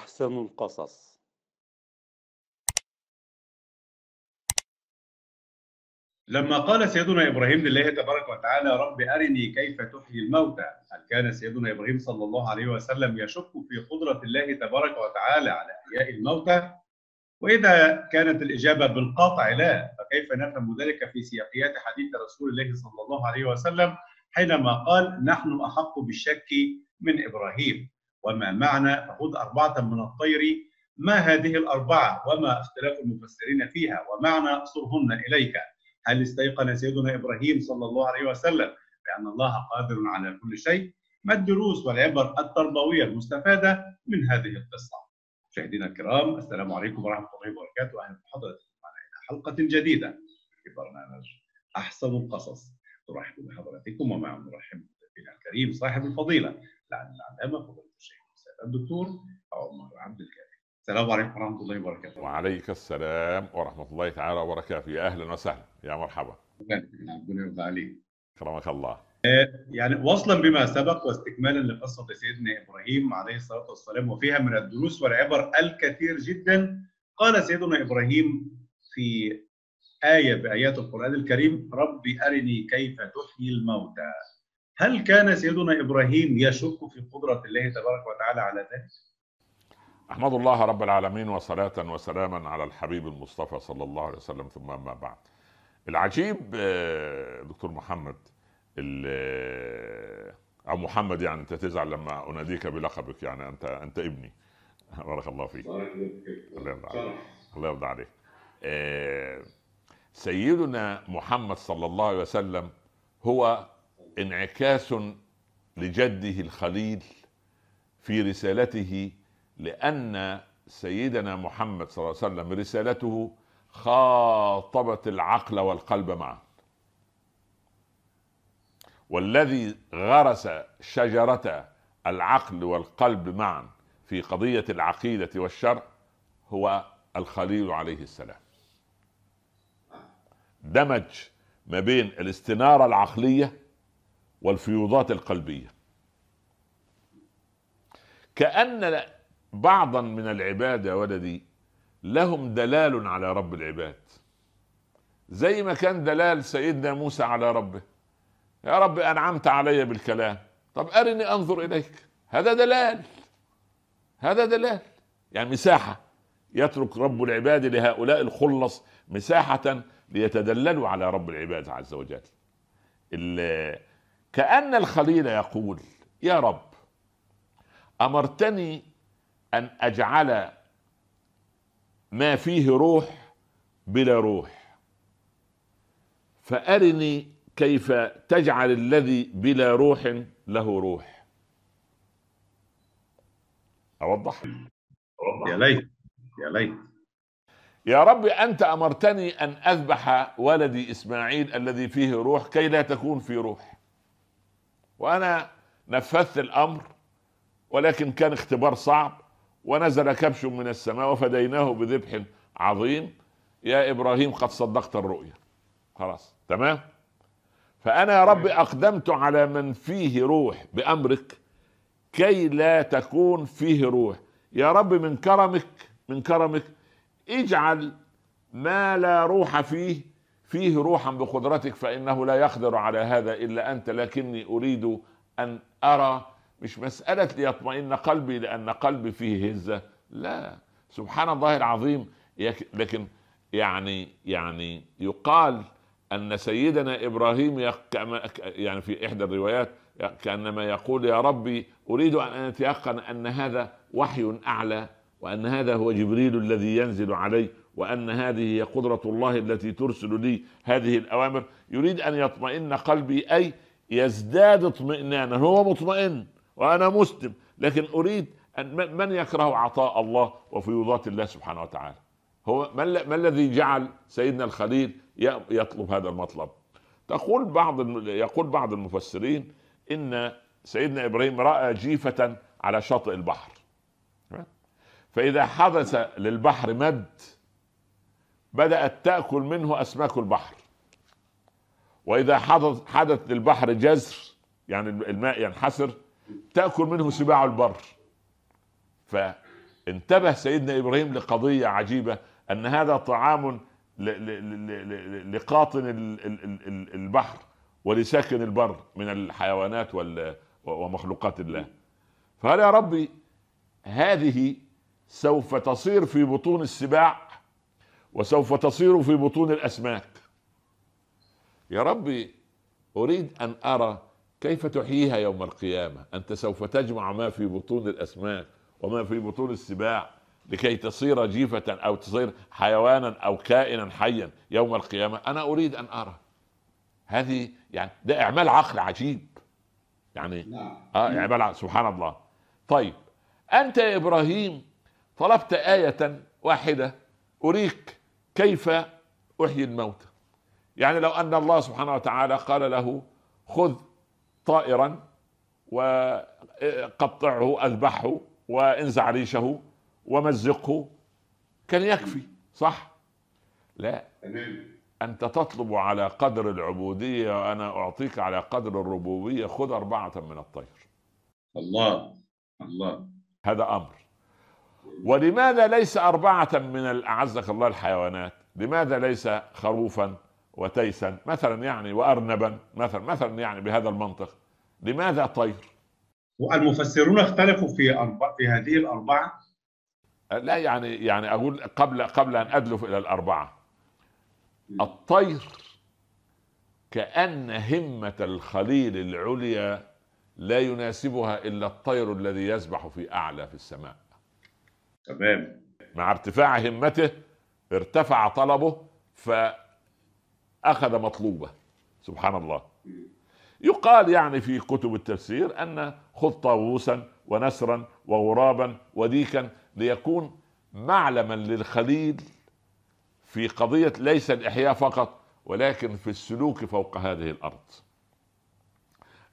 أحسن القصص. لما قال سيدنا إبراهيم لله تبارك وتعالى رب أرني كيف تحيي الموتى هل كان سيدنا إبراهيم صلى الله عليه وسلم يشك في قدرة الله تبارك وتعالى على إحياء الموتى؟ وإذا كانت الإجابة بالقطع لا فكيف نفهم ذلك في سياقيات حديث رسول الله صلى الله عليه وسلم حينما قال نحن أحق بالشك من إبراهيم؟ وما معنى فخذ أربعة من الطير؟ ما هذه الأربعة؟ وما اختلاف المفسرين فيها؟ ومعنى صرهن إليك. هل استيقن سيدنا إبراهيم صلى الله عليه وسلم بأن الله قادر على كل شيء؟ ما الدروس والعبر التربوية المستفادة من هذه القصة؟ مشاهدينا الكرام السلام عليكم ورحمة الله وبركاته. أهلا بحضراتكم معنا إلى حلقة جديدة في برنامج أحسن القصص. نرحب بحضراتكم ومع نرحب بنا الكريم صاحب الفضيلة لعن العلامة فضيلة الشيخ الدكتور عمر عبد الكريم السلام عليكم ورحمة الله وبركاته. وعليك السلام ورحمة الله تعالى وبركاته. يا أهلا وسهلا. يا مرحبا. ربنا يرضى عليك. كرمك الله. يعني وصلا بما سبق واستكمالا لقصة سيدنا إبراهيم عليه الصلاة والسلام وفيها من الدروس والعبر الكثير جدا قال سيدنا إبراهيم في آية بآيات القرآن الكريم ربي أرني كيف تحيي الموتى. هل كان سيدنا إبراهيم يشك في قدرة الله تبارك وتعالى على ذلك؟ أحمد الله رب العالمين وصلاة وسلاما على الحبيب المصطفى صلى الله عليه وسلم ثم ما بعد. العجيب دكتور محمد أو محمد يعني أنت تزعل لما أناديك بلقبك يعني أنت أنت ابني. بارك الله فيك. الله يرضى عليك. الله يرضى عليك. سيدنا محمد صلى الله عليه وسلم هو انعكاس لجده الخليل في رسالته لأن سيدنا محمد صلى الله عليه وسلم رسالته خاطبت العقل والقلب معا. والذي غرس شجرة العقل والقلب معا في قضية العقيدة والشرع هو الخليل عليه السلام. دمج ما بين الاستنارة العقلية والفيوضات القلبية. كأن بعضا من العباد يا ولدي لهم دلال على رب العباد. زي ما كان دلال سيدنا موسى على ربه. يا رب أنعمت علي بالكلام. طب أرني أنظر إليك. هذا دلال. هذا دلال. يعني مساحة. يترك رب العباد لهؤلاء الخلص مساحة ليتدللوا على رب العباد عز وجل. كأن الخليل يقول يا رب أمرتني أن أجعل ما فيه روح بلا روح. فأرني كيف تجعل الذي بلا روح له روح. أوضح؟ يا ليت يا ليت. يا رب أنت أمرتني أن أذبح ولدي إسماعيل الذي فيه روح كي لا تكون في روح. وأنا نفذت الأمر ولكن كان اختبار صعب ونزل كبش من السماء وفديناه بذبح عظيم. يا إبراهيم قد صدقت الرؤيا. خلاص تمام؟ فأنا يا رب أقدمت على من فيه روح بأمرك كي لا تكون فيه روح. يا رب من كرمك من كرمك اجعل ما لا روح فيه فيه روحا بقدرتك فإنه لا يقدر على هذا إلا أنت. لكني أريد أن أرى مش مسألة ليطمئن قلبي لأن قلبي فيه هزة. لا سبحان الله العظيم. لكن يعني يعني يقال أن سيدنا إبراهيم يعني في إحدى الروايات كأنما يقول يا ربي أريد أن أتيقن أن هذا وحي أعلى وأن هذا هو جبريل الذي ينزل علي وأن هذه هي قدرة الله التي ترسل لي هذه الأوامر. يريد أن يطمئن قلبي أي يزداد اطمئنانا. هو مطمئن وأنا مسلم لكن أريد أن من يكره عطاء الله وفيوضات الله سبحانه وتعالى؟ هو ما الذي جعل سيدنا الخليل يطلب هذا المطلب؟ تقول بعض يقول بعض المفسرين إن سيدنا إبراهيم رأى جيفة على شاطئ البحر. فإذا حدث للبحر مد بدأت تأكل منه أسماك البحر. وإذا حدث حدث للبحر جزر يعني الماء ينحسر تأكل منه سباع البر. انتبه سيدنا إبراهيم لقضية عجيبة أن هذا طعام لقاطن ال- ال- ال- البحر ولساكن البر من الحيوانات ومخلوقات الله. فقال يا ربي هذه سوف تصير في بطون السباع وسوف تصير في بطون الأسماك. يا ربي أريد أن أرى كيف تحييها يوم القيامة. أنت سوف تجمع ما في بطون الأسماك وما في بطون السباع لكي تصير جيفة أو تصير حيوانا أو كائنا حيا يوم القيامة. أنا أريد أن أرى. هذه يعني ده إعمال عقل عجيب. يعني نعم. آه إعمال عقل سبحان الله. طيب أنت يا إبراهيم طلبت آية واحدة أريك كيف أحيي الموتى يعني لو أن الله سبحانه وتعالى قال له خذ طائرا وقطعه أذبحه وانزع ريشه ومزقه. كان يكفي صح؟ لا. أنت تطلب على قدر العبودية وأنا أعطيك على قدر الربوبية خذ أربعة من الطير. الله الله. هذا أمر. ولماذا ليس أربعة من أعزك الله الحيوانات؟ لماذا ليس خروفا وتيسا؟ مثلا يعني وارنبا مثلا مثلا يعني بهذا المنطق. لماذا طير؟ والمفسرون اختلفوا في أربع في هذه الأربعة. لا يعني يعني أقول قبل قبل أن أدلف إلى الأربعة. الطير كأن همة الخليل العليا لا يناسبها إلا الطير الذي يسبح في أعلى في السماء. تمام مع ارتفاع همته ارتفع طلبه فأخذ مطلوبه سبحان الله يقال يعني في كتب التفسير أن خذ طاووسا ونسرا وغرابا وديكا ليكون معلما للخليل في قضية ليس الإحياء فقط ولكن في السلوك فوق هذه الأرض.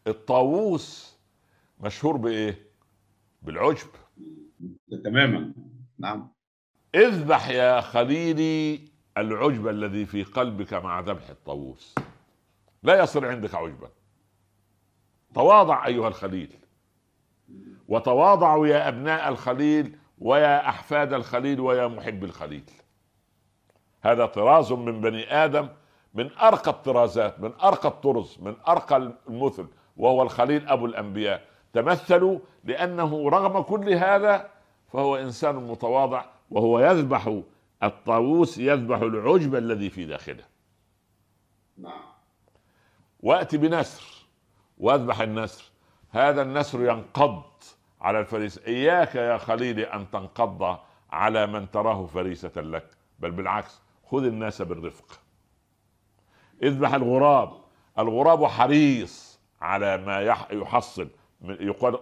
الطاووس مشهور بإيه؟ بالعجب. تماما نعم اذبح يا خليلي العجب الذي في قلبك مع ذبح الطاووس. لا يصير عندك عجبا. تواضع أيها الخليل. وتواضعوا يا أبناء الخليل ويا أحفاد الخليل ويا محب الخليل هذا طراز من بني آدم من أرقى الطرازات من أرقى الطرز من أرقى المثل وهو الخليل أبو الأنبياء تمثلوا لأنه رغم كل هذا فهو إنسان متواضع وهو يذبح الطاووس يذبح العجب الذي في داخله. نعم. وأتي بنسر وأذبح النسر. هذا النسر ينقض على الفريسة إياك يا خليلي أن تنقض على من تراه فريسة لك بل بالعكس خذ الناس بالرفق. اذبح الغراب. الغراب حريص على ما يح- يحصل. يقال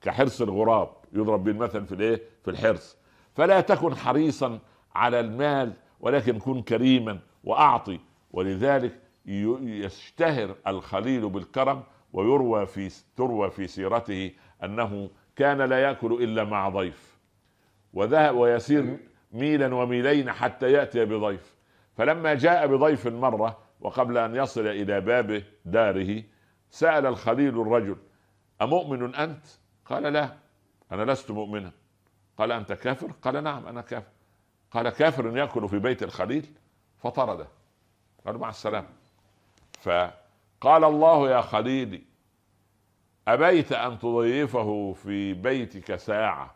كحرص الغراب يضرب بالمثل في الايه؟ في الحرص. فلا تكن حريصا على المال ولكن كن كريما وأعطي. ولذلك يشتهر الخليل بالكرم ويروى في تروى في سيرته أنه كان لا يأكل إلا مع ضيف. وذهب ويسير ميلا وميلين حتى يأتي بضيف. فلما جاء بضيف مرة وقبل أن يصل إلى باب داره سأل الخليل الرجل أمؤمن أنت؟ قال لا أنا لست مؤمنا. قال أنت كافر؟ قال نعم أنا كافر. قال كافر يأكل في بيت الخليل فطرده. قال مع السلامة. فقال الله يا خليلي أبيت أن تضيفه في بيتك ساعة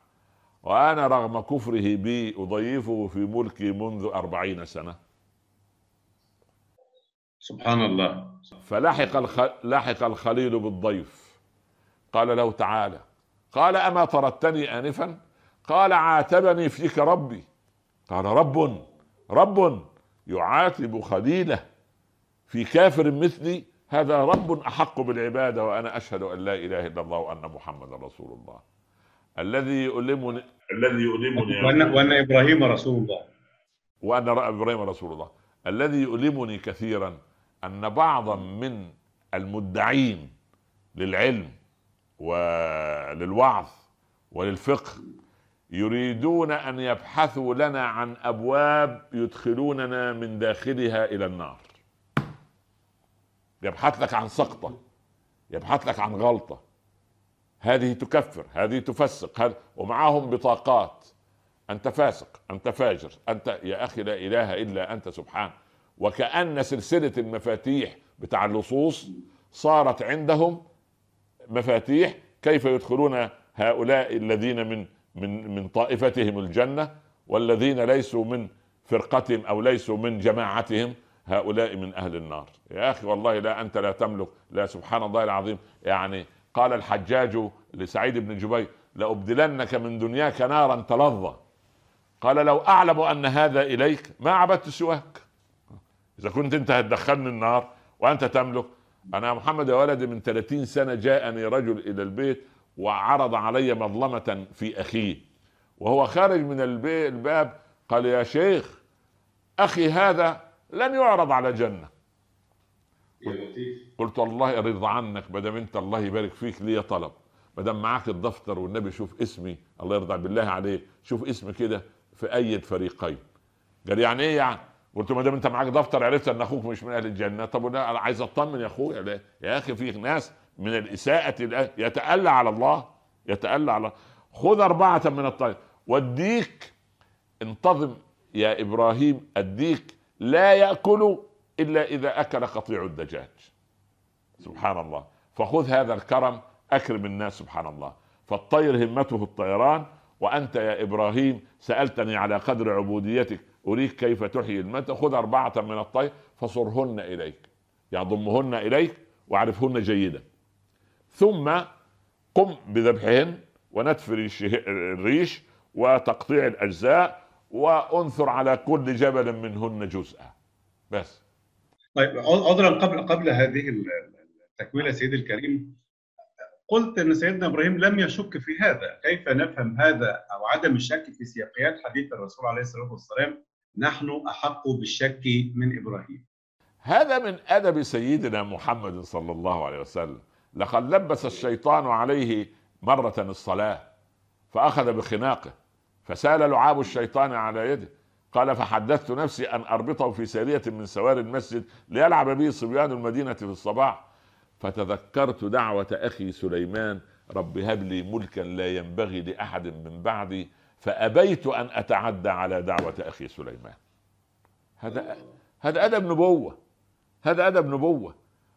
وأنا رغم كفره بي أضيفه في ملكي منذ أربعين سنة. سبحان الله. فلحق الخ... لحق الخليل بالضيف. قال له تعالى قال أما طردتني آنفا؟ قال عاتبني فيك ربي. قال رب رب يعاتب خليله. في كافر مثلي هذا رب أحق بالعبادة وأنا أشهد أن لا إله إلا الله وأن محمدا رسول الله. الذي يؤلمني الذي يؤلمني وأن, وأن إبراهيم رسول الله. وأن إبراهيم رسول الله. الذي يؤلمني كثيرا أن بعضا من المدعين للعلم وللوعظ وللفقه يريدون أن يبحثوا لنا عن أبواب يدخلوننا من داخلها إلى النار. يبحث لك عن سقطة يبحث لك عن غلطة. هذه تكفر هذه تفسق هذا ومعهم بطاقات. أنت فاسق أنت فاجر أنت يا أخي لا إله إلا أنت سبحان. وكأن سلسلة المفاتيح بتاع اللصوص صارت عندهم مفاتيح كيف يدخلون هؤلاء الذين من من من طائفتهم الجنة والذين ليسوا من فرقتهم أو ليسوا من جماعتهم هؤلاء من أهل النار. يا أخي والله لا أنت لا تملك لا سبحان الله العظيم. يعني قال الحجاج لسعيد بن جبير لأبدلنك من دنياك نارا تلظى. قال لو أعلم أن هذا إليك ما عبدت سواك. إذا كنت أنت هتدخلني النار وأنت تملك أنا محمد يا ولدي من 30 سنة جاءني رجل إلى البيت وعرض علي مظلمة في أخيه. وهو خارج من الباب قال يا شيخ أخي هذا لن يعرض على جنة. قلت الله يرضى عنك ما دام أنت الله يبارك فيك لي طلب. ما دام معاك الدفتر والنبي شوف اسمي الله يرضى بالله عليك شوف اسمي كده في أي الفريقين قال يعني إيه يعني؟ قلت ما دام انت معاك دفتر عرفت ان أخوك مش من أهل الجنة. طب أنا عايز اطمن يا اخويا يا أخي في ناس من الاساءة يتألى على الله يتألى على خذ أربعة من الطير واديك انتظم يا إبراهيم أديك لا يأكل إلا إذا أكل قطيع الدجاج. سبحان الله. فخذ هذا الكرم أكرم الناس سبحان الله. فالطير همته الطيران وأنت يا إبراهيم سألتني على قدر عبوديتك أريك كيف تحيي الموتى خذ أربعة من الطير فصرهن إليك. يعني ضمهن إليك وأعرفهن جيدا. ثم قم بذبحهن ونتف الريش وتقطيع الأجزاء وأنثر على كل جبل منهن جزءا. بس. طيب عذرا قبل قبل هذه التكويله سيدي الكريم قلت أن سيدنا إبراهيم لم يشك في هذا، كيف نفهم هذا أو عدم الشك في سياقيات حديث الرسول عليه الصلاة والسلام؟ نحن أحق بالشك من إبراهيم. هذا من أدب سيدنا محمد صلى الله عليه وسلم، لقد لبس الشيطان عليه مرة الصلاة فأخذ بخناقه فسال لعاب الشيطان على يده. قال فحدثت نفسي أن أربطه في ساريه من سوار المسجد ليلعب به صبيان المدينة في الصباح. فتذكرت دعوة أخي سليمان رب هب لي ملكا لا ينبغي لأحد من بعدي فأبيت أن أتعدى على دعوة أخي سليمان. هذا هذا أدب نبوة. هذا أدب نبوة.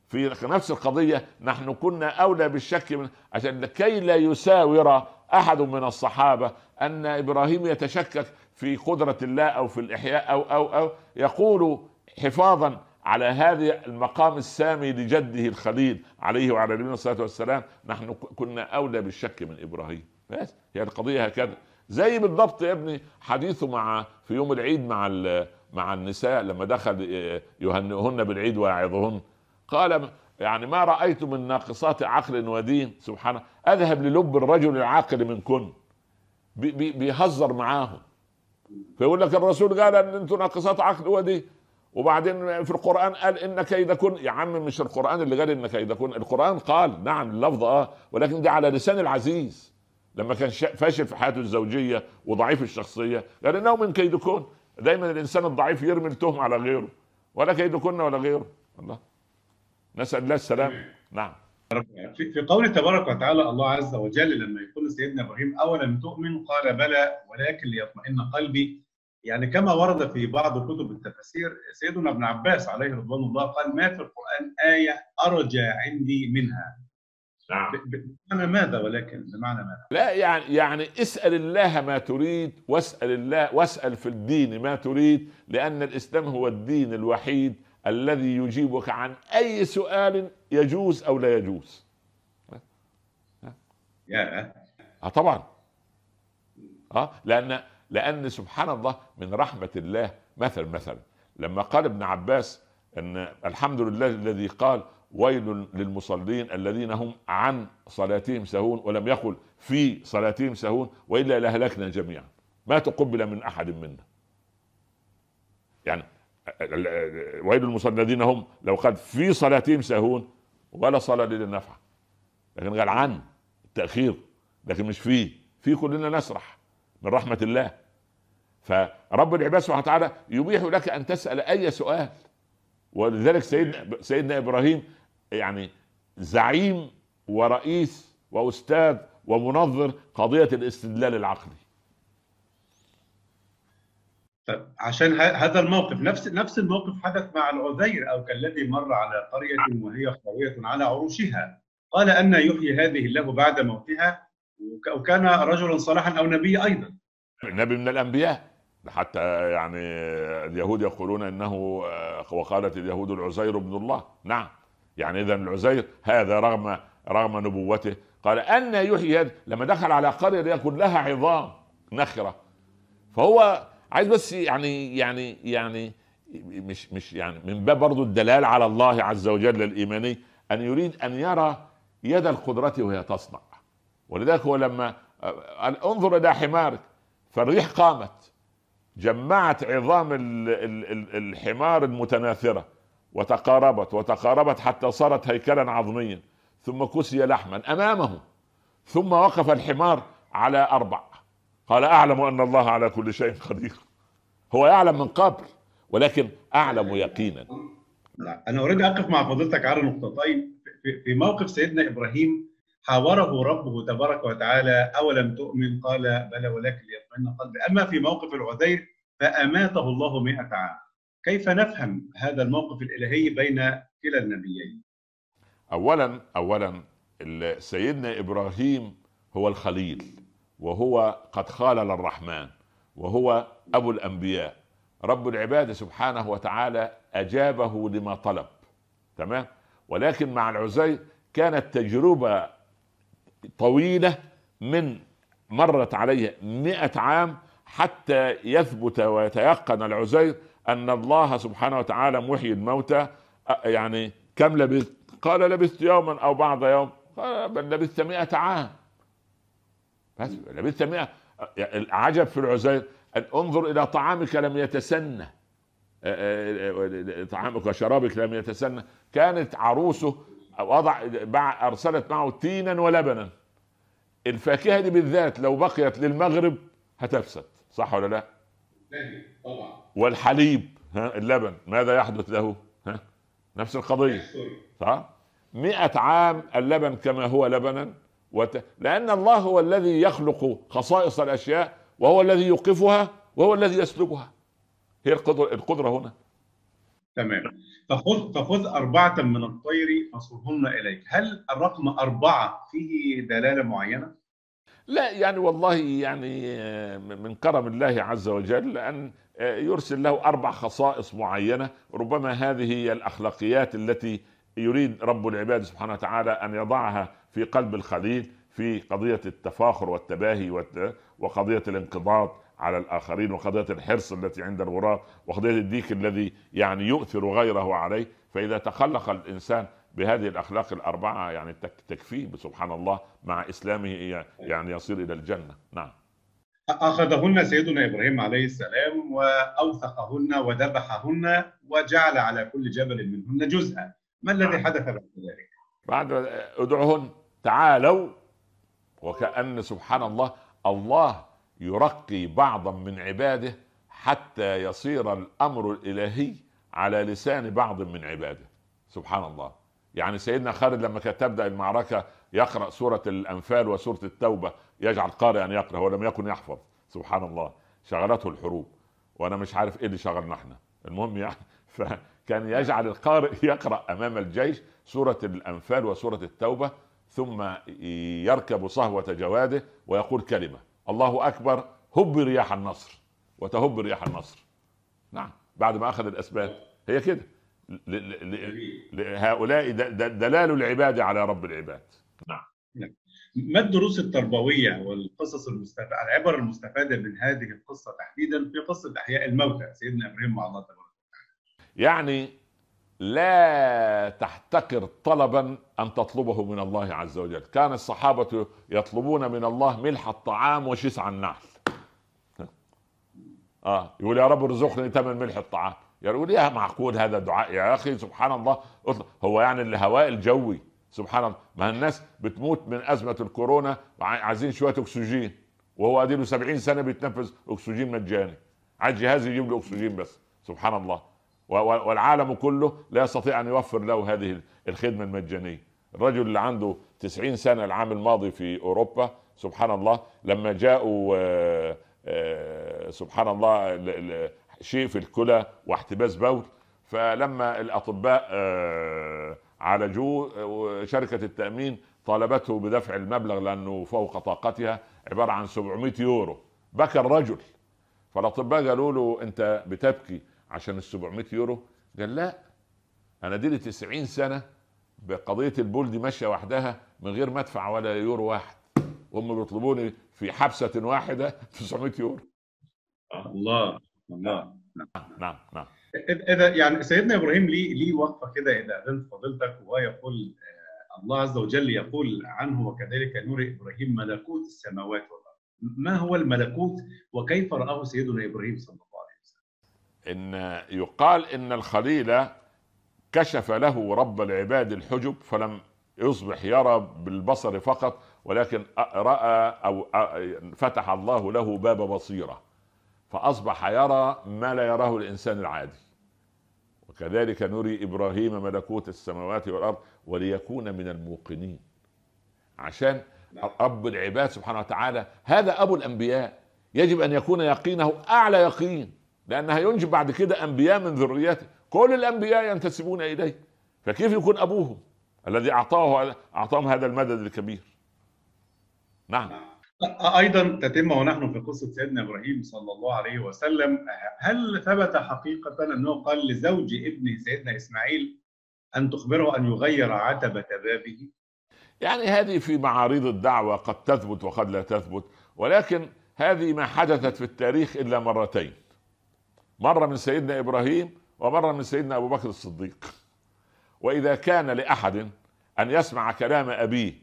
في نفس القضية نحن كنا أولى بالشك من عشان كي لا يساور أحد من الصحابة أن إبراهيم يتشكك في قدرة الله أو في الإحياء أو أو أو يقول حفاظا على هذا المقام السامي لجده الخليل عليه وعلى نبينا الصلاة والسلام نحن كنا أولى بالشك من إبراهيم. بس هي القضية هكذا. زي بالضبط يا ابني حديثه مع في يوم العيد مع مع النساء لما دخل يهنئهن بالعيد ويعظهن. قال يعني ما رأيت من ناقصات عقل ودين. سبحانه أذهب للب الرجل العاقل منكن بيهزر معاهم. فيقول لك الرسول قال أن أنتم ناقصات عقل ودي وبعدين في القرآن قال ان كيدكن يا عم مش القرآن اللي قال ان كيدكن القرآن قال نعم اللفظ آه ولكن دي على لسان العزيز. لما كان فاشل في حياته الزوجية وضعيف الشخصية قال إنه من كيدكن دايما الإنسان الضعيف يرمي التهم على غيره. ولا كيدكن ولا غيره. الله. نسأل الله السلام نعم. في قوله تبارك وتعالى الله عز وجل لما يقول سيدنا إبراهيم اولم تؤمن؟ قال بلى ولكن ليطمئن قلبي. يعني كما ورد في بعض كتب التفاسير سيدنا ابن عباس عليه رضوان الله قال ما في القرآن آية أرجى عندي منها؟ نعم. بمعنى ماذا ولكن؟ بمعنى ماذا؟ لا يعني يعني اسأل الله ما تريد واسأل الله واسأل في الدين ما تريد لأن الإسلام هو الدين الوحيد الذي يجيبك عن أي سؤال يجوز أو لا يجوز. يا آه طبعا. آه لأن لأن سبحان الله من رحمة الله مثل مثلا لما قال ابن عباس إن الحمد لله الذي قال ويل للمصلين الذين هم عن صلاتهم سهون ولم يقل في صلاتهم سهون وإلا لأهلكنا جميعا. ما تقبل من أحد منا. يعني ويل المصلين الذين هم لو قال في صلاتهم سهون ولا صلاة للنفع. لكن قال عن التأخير. لكن مش فيه في كلنا نسرح من رحمة الله. فرب العباد سبحانه وتعالى يبيح لك أن تسأل أي سؤال. ولذلك سيدنا سيدنا إبراهيم يعني زعيم ورئيس وأستاذ ومنظر قضية الاستدلال العقلي. طيب عشان هذا الموقف نفس نفس الموقف حدث مع العذير أو كالذي مر على قرية وهي خاويه على عروشها. قال أن يحيي هذه الله بعد موتها وك- وكان رجلا صالحا أو نبي أيضا. نبي من الأنبياء. حتى يعني اليهود يقولون إنه آه، وقالت اليهود العزير ابن الله. نعم. يعني اذا العزير هذا رغم رغم نبوته. قال أن يحيي لما دخل على قرية يكون لها عظام نخرة. فهو عايز بس يعني يعني يعني مش مش يعني من باب برضه الدلال على الله عز وجل الإيماني أن يريد أن يرى يد القدرة وهي تصنع. ولذلك هو لما انظر إلى حمارك. فالريح قامت جمعت عظام ال- ال- ال- الحمار المتناثرة. وتقاربت وتقاربت حتى صارت هيكلا عظميا. ثم كسي لحما أمامه. ثم وقف الحمار على أربع. قال أعلم أن الله على كل شيء قدير. هو يعلم من قبل ولكن أعلم يقينا. لا أنا أريد أقف مع فضيلتك على نقطتين. في- موقف سيدنا إبراهيم حاوره ربه تبارك وتعالى أولم تؤمن؟ قال بلى ولكن ليطمئن قلبي أما في موقف العذير فأماته الله مئة عام. كيف نفهم هذا الموقف الإلهي بين كلا النبيين؟ اولا اولا سيدنا إبراهيم هو الخليل وهو قد خالل الرحمن وهو أبو الأنبياء. رب العباد سبحانه وتعالى أجابه لما طلب تمام؟ ولكن مع العزير كانت تجربة طويلة من مرت عليه مئة عام حتى يثبت ويتيقن العزير أن الله سبحانه وتعالى محيي الموتى. يعني كم لبثت؟ قال لبثت يوما أو بعض يوم. قال بل لبثت مئة عام. بس لبثت مئة. العجب في العزير. أن انظر إلى طعامك لم يتسنى. طعامك وشرابك لم يتسنى. كانت عروسه وضع أرسلت معه تينا ولبنا. الفاكهة دي بالذات لو بقيت للمغرب هتفسد. صح ولا لا؟ طبعا. والحليب ها اللبن ماذا يحدث له؟ ها نفس القضية. صح؟ مئة عام اللبن كما هو لبنا وت... لأن الله هو الذي يخلق خصائص الأشياء وهو الذي يوقفها وهو الذي يسلبها هي القدرة, القدرة هنا. تمام. فخذ فخذ أربعة من الطير فصرهن إليك. هل الرقم أربعة فيه دلالة معينة؟ لا يعني والله يعني آه، من كرم الله عز وجل أن آه، يرسل له أربع خصائص معينة. ربما هذه هي الأخلاقيات التي يريد رب العباد سبحانه وتعالى أن يضعها في قلب الخليل في قضية التفاخر والتباهي والت- وقضية الانقضاض على الآخرين وقضية الحرص التي عند الغراب وقضية الديك الذي يعني يؤثر غيره عليه. فإذا تخلق الإنسان بهذه الأخلاق الأربعة يعني تك- تكفيه سبحان الله مع إسلامه يعني يصير إلى الجنة. نعم. أخذهن سيدنا إبراهيم عليه السلام وأوثقهن وذبحهن وجعل على كل جبل منهن جزءا. ما الذي نعم. حدث بعد ذلك؟ بعد ادعوهن تعالوا وكأن سبحان الله الله يرقي بعضا من عباده حتى يصير الأمر الإلهي على لسان بعض من عباده. سبحان الله. يعني سيدنا خالد لما كانت تبدأ المعركة يقرأ سورة الأنفال وسورة التوبة يجعل قارئا يقرأ ولم يكن يحفظ. سبحان الله. شغلته الحروب. وأنا مش عارف إيه اللي شغلنا إحنا. المهم يعني فكان يجعل القارئ يقرأ أمام الجيش سورة الأنفال وسورة التوبة ثم يركب صهوة جواده ويقول كلمة. الله أكبر هب رياح النصر. وتهب رياح النصر. نعم بعد ما أخذ الأسباب. هي كده. لهؤلاء دلال العباد على رب العباد. ما الدروس التربوية والقصص المستفادة العبر المستفادة من هذه القصة تحديدا في قصة إحياء الموتى؟ سيدنا إبراهيم مع الله تبارك يعني لا تحتقر طلبا أن تطلبه من الله عز وجل. كان الصحابة يطلبون من الله ملح الطعام وشسع النحل آه يقول يا رب ارزقني ثمن ملح الطعام. يقول يا معقول هذا دعاء؟ يا أخي سبحان الله. هو يعني الهواء الجوي سبحان الله. ما الناس بتموت من أزمة الكورونا عايزين شوية أكسجين. وهو اديله 70 سنة بيتنفس أكسجين مجاني. عايز جهاز يجيب له أكسجين بس. سبحان الله. والعالم كله لا يستطيع أن يوفر له هذه الخدمة المجانية. الرجل اللي عنده 90 سنة العام الماضي في أوروبا سبحان الله لما جاءوا آه، آه، سبحان الله شيء في الكلى واحتباس بول. فلما الأطباء آه، عالجوه شركة التأمين طالبته بدفع المبلغ لأنه فوق طاقتها عبارة عن 700 يورو. بكى الرجل. فالأطباء قالوا له أنت بتبكي عشان ال 700 يورو؟ قال لا أنا دي لي 90 سنة بقضية البول دي ماشية وحدها من غير ما أدفع ولا يورو واحد. هم بيطلبوني في حبسة واحدة 900 يورو. الله. الله نعم نعم. إذا يعني سيدنا إبراهيم ليه ليه وقفة كده اذا اذنت فضيلتك؟ وهو يقول آه، الله عز وجل يقول عنه وكذلك نور إبراهيم ملكوت السماوات والأرض. ما هو الملكوت وكيف رآه سيدنا إبراهيم صلى الله عليه وسلم؟ إن يقال إن الخليل كشف له رب العباد الحجب فلم يصبح يرى بالبصر فقط ولكن رأى أو فتح الله له باب بصيرة. فأصبح يرى ما لا يراه الإنسان العادي. وكذلك نري إبراهيم ملكوت السماوات والأرض وليكون من الموقنين. عشان رب العباد سبحانه وتعالى هذا أبو الأنبياء. يجب أن يكون يقينه أعلى يقين لانها ينجب بعد كده أنبياء من ذريته. كل الأنبياء ينتسبون إليه. فكيف يكون أبوهم الذي أعطاه أعطاهم هذا المدد الكبير؟ نعم. أيضا تتم ونحن في قصة سيدنا إبراهيم صلى الله عليه وسلم هل ثبت حقيقة أنه قال لزوج ابنه سيدنا إسماعيل أن تخبره أن يغير عتبة بابه؟ يعني هذه في معارض الدعوة قد تثبت وقد لا تثبت ولكن هذه ما حدثت في التاريخ إلا مرتين. مرة من سيدنا إبراهيم ومرة من سيدنا أبو بكر الصديق. وإذا كان لأحد أن يسمع كلام أبيه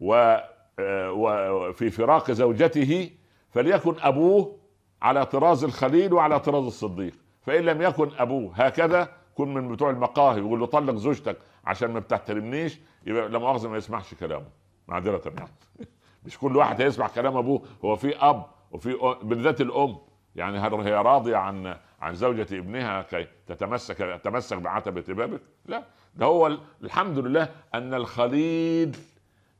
و وفي فراق زوجته فليكن أبوه على طراز الخليل وعلى طراز الصديق. فإن لم يكن أبوه هكذا كن من بتوع المقاهي ويقول له طلق زوجتك عشان ما بتحترمنيش يبقى لا مؤاخذة ما يسمعش كلامه. معذرة يعني مش كل واحد هيسمع كلام أبوه. هو في أب وفي بالذات الأم. يعني هل هي راضية عن عن زوجة ابنها كي تتمسك تتمسك بعتبة بابك؟ لا. ده هو الحمد لله أن الخليل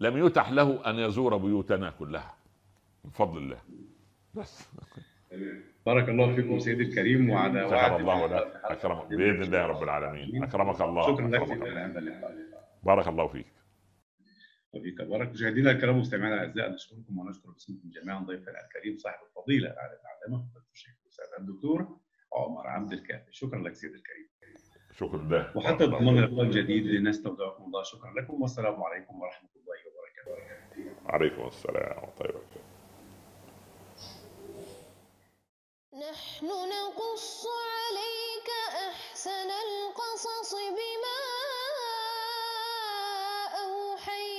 لم يتح له أن يزور بيوتنا كلها. من فضل الله. بس. بارك الله فيكم سيدي الكريم وعلى وعد الله لك أكرمك. بإذن الله رب العالمين. أكرمك الله. شكرا لك بارك الله فيك. وفيك بارك مشاهدينا الكرام مستمعينا الأعزاء نشكركم ونشكر باسمكم جميعا ضيفنا الكريم صاحب الفضيلة على العلامه الشيخ الأستاذ الدكتور عمر عبد الكافي. شكرا لك سيدي الكريم. شكرا لله وحتى ضمان القوى الجديد للناس تودعكم الله شكرا لكم. والسلام عليكم ورحمة الله وبركاته. وعليكم السلام ورحمة الله نحن نقص عليك أحسن القصص بما أوحينا